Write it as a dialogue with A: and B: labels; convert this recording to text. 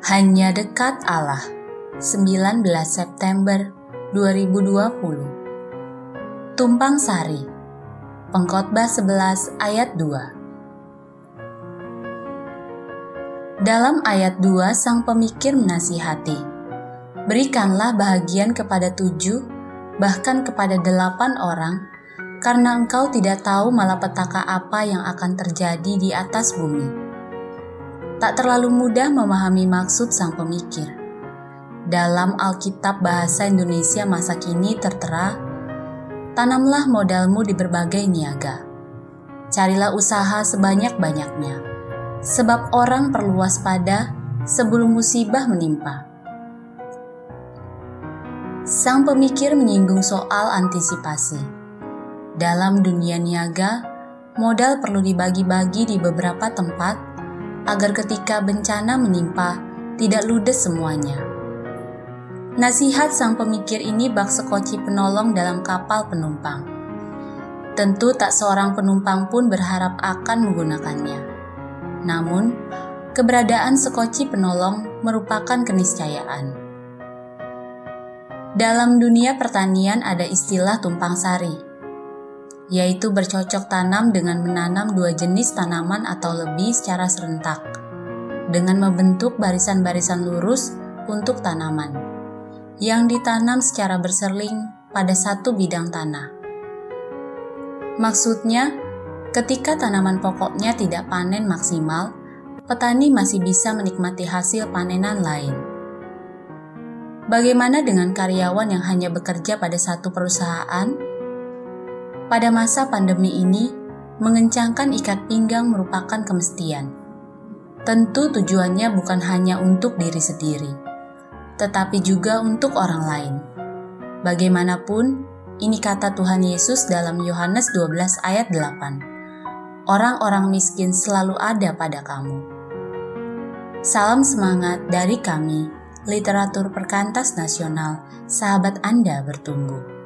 A: Hanya dekat Allah. 19 September 2020 Tumpang Sari. Pengkhotbah 11 ayat 2 Dalam ayat 2 sang pemikir menasihati Berikanlah bahagian kepada tujuh bahkan kepada delapan orang karena engkau tidak tahu malapetaka apa yang akan terjadi di atas bumi. Tak terlalu mudah memahami maksud sang pemikir. Dalam Alkitab Bahasa Indonesia masa kini tertera, tanamlah modalmu di berbagai niaga. Carilah usaha sebanyak-banyaknya, sebab orang perlu waspada sebelum musibah menimpa. Sang pemikir menyinggung soal antisipasi dalam dunia niaga, modal perlu dibagi-bagi di beberapa tempat agar ketika bencana menimpa, tidak ludes semuanya. Nasihat sang pemikir ini bak sekoci penolong dalam kapal penumpang. Tentu tak seorang penumpang pun berharap akan menggunakannya. Namun, keberadaan sekoci penolong merupakan keniscayaan. Dalam dunia pertanian ada istilah tumpang sari yaitu bercocok tanam dengan menanam dua jenis tanaman atau lebih secara serentak, dengan membentuk barisan-barisan lurus untuk tanaman, yang ditanam secara berserling pada satu bidang tanah. Maksudnya, ketika tanaman pokoknya tidak panen maksimal, petani masih bisa menikmati hasil panenan lain. Bagaimana dengan karyawan yang hanya bekerja pada satu perusahaan? Pada masa pandemi ini, mengencangkan ikat pinggang merupakan kemestian. Tentu tujuannya bukan hanya untuk diri sendiri, tetapi juga untuk orang lain. Bagaimanapun, ini kata Tuhan Yesus dalam Yohanes 12 ayat 8. Orang-orang miskin selalu ada pada kamu. Salam semangat dari kami, literatur perkantas nasional, sahabat Anda bertumbuh.